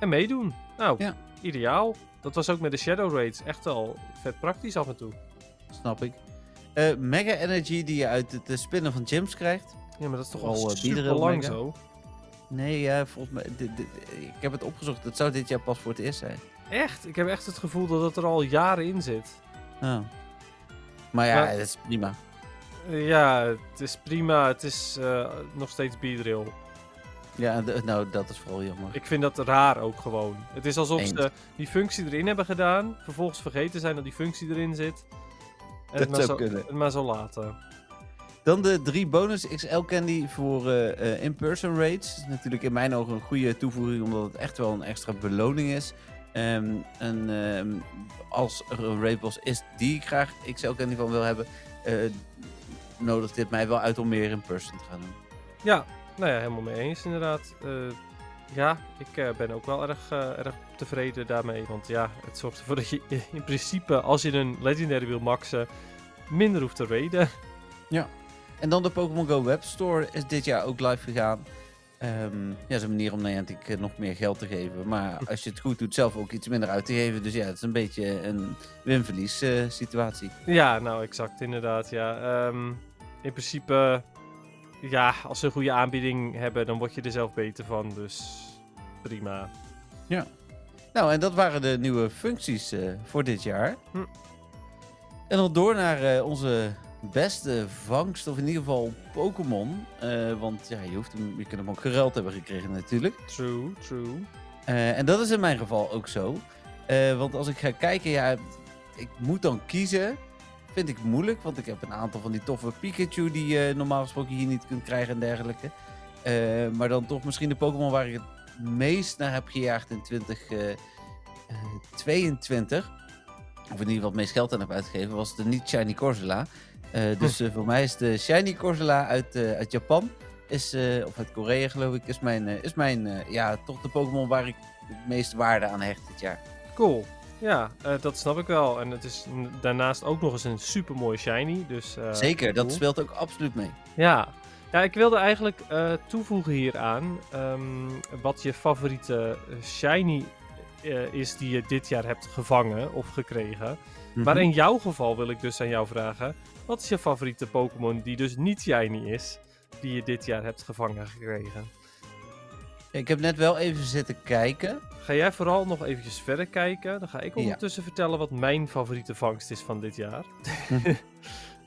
en meedoen. Nou, Ja. ideaal. Dat was ook met de shadow raids echt al vet praktisch af en toe. Snap ik. Eh, Mega Energy die je uit het spinnen van gyms krijgt. Ja, maar dat is toch al eh, super lang zo. Nee, ja, volgens mij. ik heb het opgezocht. Het zou dit jaar pas voor het eerst zijn. Echt? Ik heb echt het gevoel dat het er al jaren in zit. Oh. Maar ja, Maar- dat is prima. Ja, het is prima. Het is eh, nog steeds Beedrill. Ja, nou, dat is vooral jammer. Ik vind dat raar ook gewoon. Het is alsof ze die functie erin hebben gedaan, vervolgens vergeten zijn dat die functie erin zit. En Dat het maar, zou zo, kunnen. het maar zo laten. Dan de drie bonus XL candy voor eh, eh, in-person raids. Natuurlijk in mijn ogen een goede toevoeging, omdat het echt wel een extra beloning is. Ehm, en ehm, als er een raid boss is die ik graag XL candy van wil hebben, eh nodigt dit mij wel uit om meer in-person te gaan doen. Ja, nou ja, helemaal mee eens inderdaad. Eh, ja, ik eh, ben ook wel erg, eh, erg tevreden daarmee. Want ja, het zorgt ervoor dat je in principe, als je een legendary wil maxen, minder hoeft te raiden. En dan de Pokémon Go webstore is dit jaar ook live gegaan. Ehm, ja, dat is een manier om Niantic eh, nog meer geld te geven. Maar als je het goed doet, zelf ook iets minder uit te geven. Dus ja, het is een beetje een win-verlies situatie. Ja, nou exact, inderdaad. Ja. Ehm, in principe, ja, als ze een goede aanbieding hebben, dan word je er zelf beter van. Dus prima. Nou, en dat waren de nieuwe functies eh, voor dit jaar. Hm. En dan door naar eh, onze beste vangst, of in ieder geval Pokémon. Eh, want ja, je, hoeft hem, je kunt hem ook geruild hebben gekregen natuurlijk. True, true. En dat is in mijn geval ook zo. Want als ik ga kijken, ja, ik moet dan kiezen. Vind ik moeilijk, want ik heb een aantal van die toffe Pikachu die je normaal gesproken hier niet kunt krijgen en dergelijke. Eh, maar dan toch misschien de Pokémon waar ik het meest naar heb gejaagd in 2022. of in ieder geval het meest geld aan heb uitgegeven, was de niet Shiny Corsola. Eh, dus eh, voor mij is de Shiny Corsola uit, eh, uit Japan, is, eh, of uit Korea geloof ik, is mijn, eh, is mijn eh, ja, toch de Pokémon waar ik het meest waarde aan hecht dit jaar. Cool. Ja, eh, dat snap ik wel. En het is daarnaast ook nog eens een super mooi shiny. Dus, eh, Zeker, dat speelt ook absoluut mee. Ja. ja, ik wilde eigenlijk eh, toevoegen hieraan ehm wat je favoriete shiny is die je dit jaar hebt gevangen of gekregen. Maar Mhm. in jouw geval wil ik dus aan jou vragen, wat is je favoriete Pokémon die dus niet shiny is, die je dit jaar hebt gevangen gekregen? Ik heb net wel even zitten kijken. Ga jij vooral nog eventjes verder kijken, dan ga ik Ja. ondertussen vertellen wat mijn favoriete vangst is van dit jaar.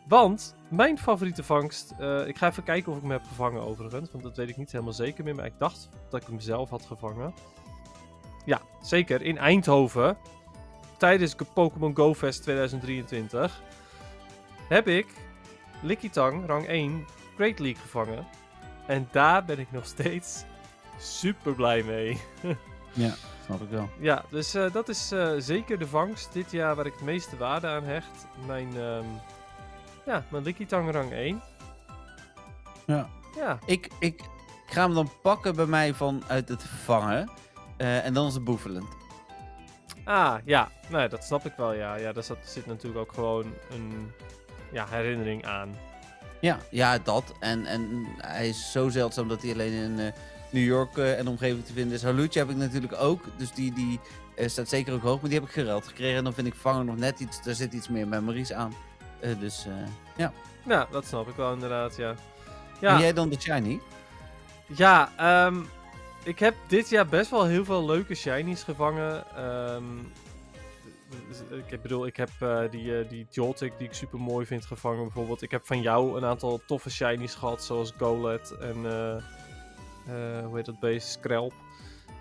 Want mijn favoriete vangst. eh, ik ga even kijken of ik hem heb gevangen overigens. Want dat weet ik niet helemaal zeker meer. Maar ik dacht dat ik hem zelf had gevangen. Ja, zeker. In Eindhoven. Tijdens de Pokémon Go Fest 2023. Heb ik Lickitung, rang 1, Great League gevangen. En daar ben ik nog steeds super blij mee. Ja, snap ik wel. Ja, dus eh, dat is eh, zeker de vangst dit jaar waar ik het meeste waarde aan hecht. Mijn, ehm ja, mijn Lickitung rang 1. Ja. Ja, Ik, ik ga hem dan pakken bij mij vanuit het vangen. eh, en dan is het boevelend. ah, ja. Nee, dat snap ik wel, ja. Ja, daar zat, zit natuurlijk ook gewoon een ja, herinnering aan. Ja, ja dat. En, en hij is zo zeldzaam dat hij alleen in eh, New York eh, en omgeving te vinden is. Halucha heb ik natuurlijk ook. Dus die, die eh, staat zeker ook hoog. Maar die heb ik geruild gekregen. En dan vind ik vangen nog net iets... Daar zit iets meer memories aan. Eh, dus ja. Ja, dat snap ik wel inderdaad, ja. En Ja, jij dan de shiny? Ja, ehm, ik heb dit jaar best wel heel veel leuke shinies gevangen. Ehm, ik bedoel, ik heb die, die Joltik die ik super mooi vind gevangen bijvoorbeeld. Ik heb van jou een aantal toffe shinies gehad, zoals Golet en hoe heet dat beest? Skrelp.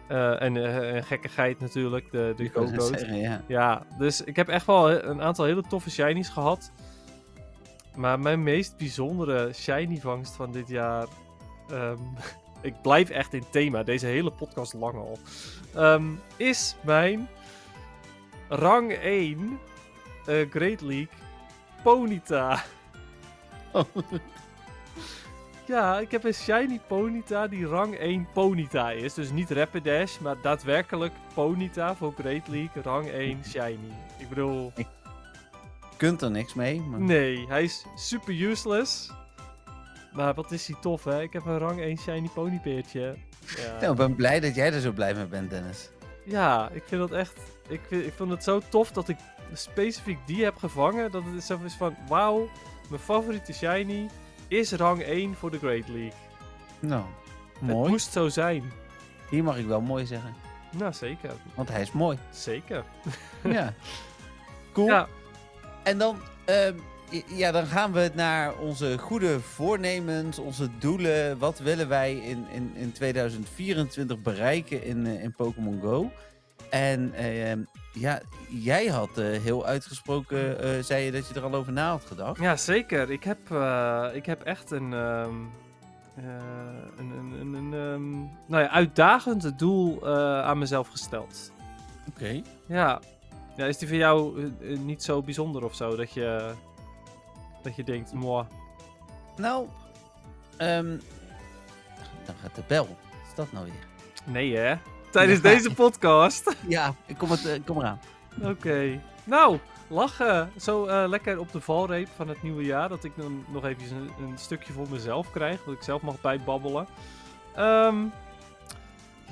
Eh, en eh, en gekkigheid natuurlijk, de, de Go-Goat. Ja. Ja, dus ik heb echt wel een aantal hele toffe shinies gehad. Maar mijn meest bijzondere shiny vangst van dit jaar. ehm, ik blijf echt in thema, deze hele podcast lang al. ehm, is mijn rang 1 eh, Great League Ponyta. Oh, Ja, ik heb een shiny Ponyta die rang 1 Ponyta is. Dus niet Rapidash, maar daadwerkelijk Ponyta voor Great League rang 1 shiny. Ik bedoel, kunt er niks mee. Maar... nee, hij is super useless. Maar wat is hij tof, hè? Ik heb een rang 1 shiny ponypeertje. Ja. Nou, ik ben blij dat jij er zo blij mee bent, Dennis. ja, ik vind dat echt... Ik, vind, ik vond het zo tof dat ik specifiek die heb gevangen. Dat het zo is van, wauw, mijn favoriete shiny is rang 1 voor de Great League. Nou, Het mooi. moest zo zijn. Hier mag ik wel mooi zeggen. Nou, zeker. Want hij is mooi. Zeker. ja. Cool. Ja, En dan, ehm, ja, dan gaan we naar onze goede voornemens, onze doelen. Wat willen wij in, in, in 2024 bereiken in, eh, in Pokémon Go? En ehm, ja, jij had eh, heel uitgesproken, eh, zei je dat je er al over na had gedacht. ja zeker. Ik heb, eh, ik heb echt een, eh, een, een, een, een ehm, nou ja, uitdagend doel aan mezelf gesteld. Oké. Ja. ja, is die voor jou niet zo bijzonder of zo? Dat je, dat je denkt, moi. Nou, ehm, dan gaat de bel. Wat is dat nou weer? Nee hè? Tijdens Ja. deze podcast? Ja, ik kom, het, eh, kom eraan. Oké. Nou, lachen. Zo eh, lekker op de valreep van het nieuwe jaar. Dat ik dan nog even een, een stukje voor mezelf krijg. Dat ik zelf mag bijbabbelen. Ehm,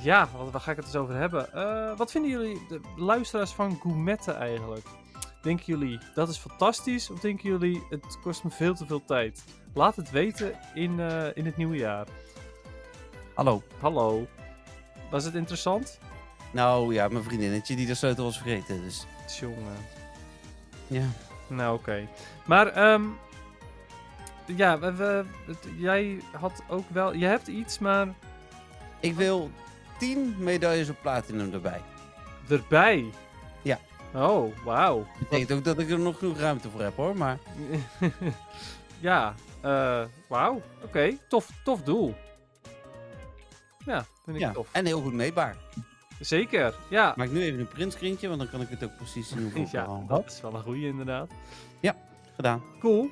ja, wat, waar ga ik het eens over hebben? Eh, wat vinden jullie, de luisteraars van Gourmetten eigenlijk? Denken jullie dat is fantastisch? Of denken jullie het kost me veel te veel tijd? Laat het weten in, in het nieuwe jaar. Hallo. Hallo. Was het interessant? Nou ja, mijn vriendinnetje die de sleutel was vergeten, dus Jongen. ja. Nou, oké. Maar, ehm ja, we, we- jij had ook wel... Je hebt iets, maar Ik wil 10 medailles op platinum erbij. erbij. Ja. Oh, wauw. Betekent ook dat ik er nog genoeg ruimte voor heb hoor, maar... ja, eh wauw. Oké, tof, tof doel. Ja, vind ik Ja, tof. en heel goed meetbaar. Zeker, ja. Maak nu even een printscreentje, want dan kan ik het ook precies zien hoeveel Ja, al dat is wel een goeie inderdaad. gedaan. Cool.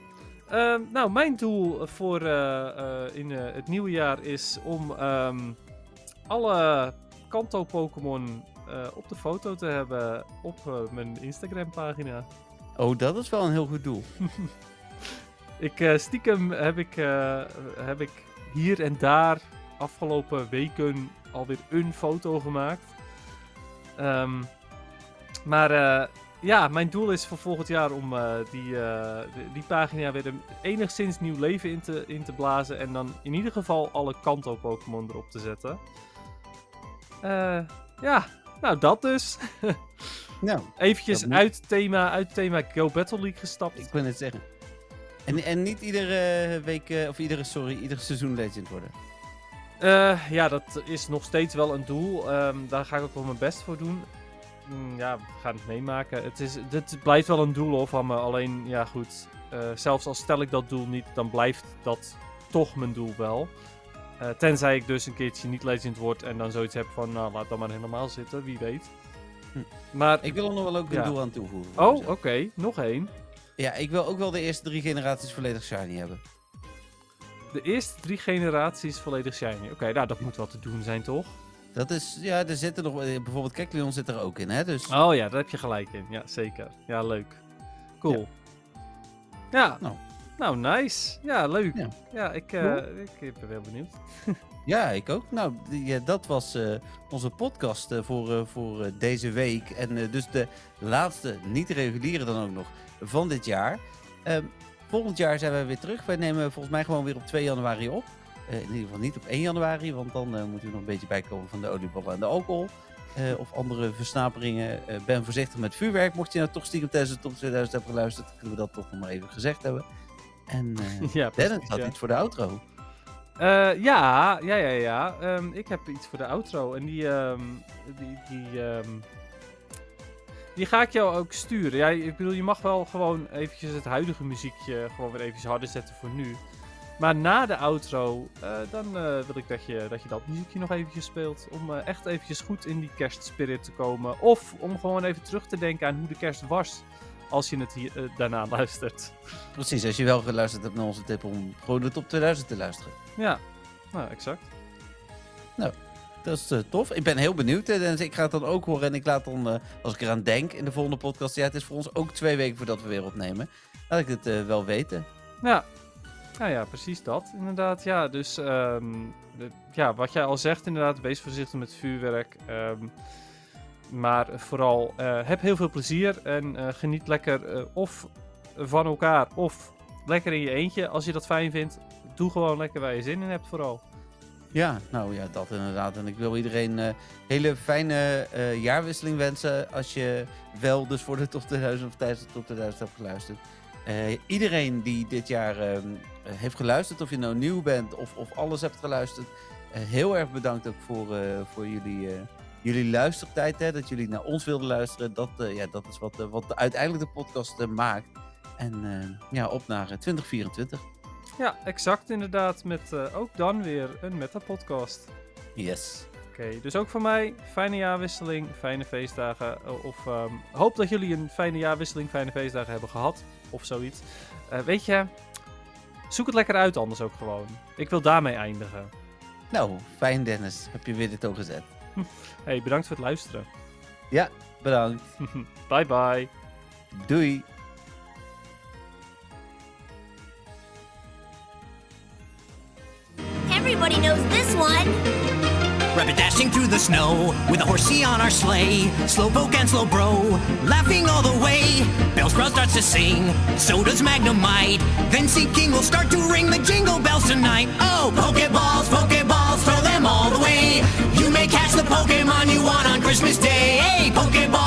Ehm, nou, mijn doel voor eh, eh, in eh, het nieuwe jaar is om ehm, alle Kanto-Pokémon op de foto te hebben op mijn Instagram-pagina. Oh, dat is wel een heel goed doel. Ik, stiekem heb ik, heb ik hier en daar afgelopen weken alweer een foto gemaakt. Ehm, maar eh, ja, mijn doel is voor volgend jaar om eh, die, eh, die, die pagina weer een enigszins nieuw leven in te, in te blazen. En dan in ieder geval alle Kanto-Pokémon erop te zetten. Ja, nou dat dus. Nou, Eventjes Dat uit thema, uit thema Go Battle League gestapt. ik wil het zeggen. En, en niet iedere week, of iedere, sorry, iedere seizoen legend worden. Eh, ja, dat is nog steeds wel een doel. Ehm, daar ga ik ook wel mijn best voor doen. Mm, ja, we gaan het meemaken. Het, is, dit blijft wel een doel hoor, van me. Alleen, ja goed. eh, zelfs al stel ik dat doel niet, dan blijft dat toch mijn doel wel. Eh, tenzij ik dus een keertje niet legend word en dan zoiets heb van, nou laat dan maar helemaal zitten, wie weet. Hm. Maar, Ik wil er nog wel ook een Ja. doel aan toevoegen. oh, oké, nog één. Ja, ik wil ook wel de eerste drie generaties volledig shiny hebben. De eerste drie generaties volledig shiny. Oké, nou dat moet wel te doen zijn, toch? Dat is, ja, er zitten nog, eh, bijvoorbeeld Kekleon zit er ook in, hè? Dus, Oh ja, daar heb je gelijk in. Ja, zeker. Ja, leuk. Cool. Ja. Nou. Nou, nice. Ja, leuk. Ja. Ja, ik, eh, ik ben wel benieuwd. ja, ik ook. Nou, ja, dat was eh, onze podcast eh, voor, eh, voor eh, deze week. En eh, dus de laatste, niet reguliere dan ook nog, van dit jaar. Ehm, volgend jaar zijn wij weer terug. Wij nemen volgens mij gewoon weer op 2 januari op. Eh, in ieder geval niet op 1 januari, want dan eh, moeten we nog een beetje bijkomen van de oliebollen en de alcohol. eh, of andere versnaperingen. Ben voorzichtig met vuurwerk. Mocht je nou toch stiekem tijdens de top 2000 hebben geluisterd, kunnen we dat toch nog maar even gezegd hebben. En ja, Dennis had ja. iets voor de outro. Ja, ja, ja, ja. Ehm, ik heb iets voor de outro. En die, ehm, die, die, ehm, die ga ik jou ook sturen. Ja, ik bedoel, je mag wel gewoon eventjes het huidige muziekje gewoon weer eventjes harder zetten voor nu. Maar na de outro, eh, dan eh, wil ik dat je, dat je dat muziekje nog eventjes speelt. Om eh, echt eventjes goed in die kerstspirit te komen. Of om gewoon even terug te denken aan hoe de kerst was. Als je het hier, daarna luistert. Precies, als je wel geluisterd hebt naar onze tip om gewoon de top 2000 te luisteren. Ja, nou, exact. Dat is eh, tof. Ik ben heel benieuwd. eh, ik ga het dan ook horen en ik laat dan, eh, als ik eraan denk in de volgende podcast. Ja, het is voor ons ook twee weken voordat we weer opnemen. Laat ik het wel weten. Ja. Nou ja, precies dat. Inderdaad, ja. Dus ehm, de- ja, wat jij al zegt, inderdaad, wees voorzichtig met vuurwerk. ehm, maar vooral heb heel veel plezier en geniet lekker of van elkaar of lekker in je eentje. Als je dat fijn vindt, doe gewoon lekker waar je zin in hebt vooral. Ja, nou ja, dat inderdaad. En ik wil iedereen een hele fijne eh, jaarwisseling wensen. Als je wel dus voor de top 2000 of tijdens de top 2000 hebt geluisterd. Eh, iedereen die dit jaar ehm, eh, heeft geluisterd, of je nou nieuw bent of, of alles hebt geluisterd. eh, heel erg bedankt ook voor, eh, voor jullie, eh, jullie luistertijd. Hè, dat jullie naar ons wilden luisteren. Dat, eh, ja, dat is wat, eh, wat uiteindelijk de podcast eh, maakt. En eh, ja, op naar eh, 2024. Ja, exact inderdaad. Met eh, ook dan weer een meta-podcast. Yes. Oké, dus ook van mij, fijne jaarwisseling, fijne feestdagen. Of ehm, hoop dat jullie een fijne jaarwisseling, fijne feestdagen hebben gehad. Of zoiets. Eh, weet je, zoek het lekker uit anders ook gewoon. Ik wil daarmee eindigen. Nou, fijn Dennis. Heb je weer dit ook gezet. Hey, bedankt voor het luisteren. Bedankt. bye bye. Doei. Everybody knows this one. Rabbit dashing through the snow with a horsey on our sleigh. Slowpoke and Slowbro laughing all the way. Bell's starts to sing, so does Magnemite. Then Sea King will start to ring the jingle bells tonight. Oh, Pokeballs, Pokeballs, throw them all the way. You may catch the Pokemon you want on Christmas Day. Hey, Pokeballs.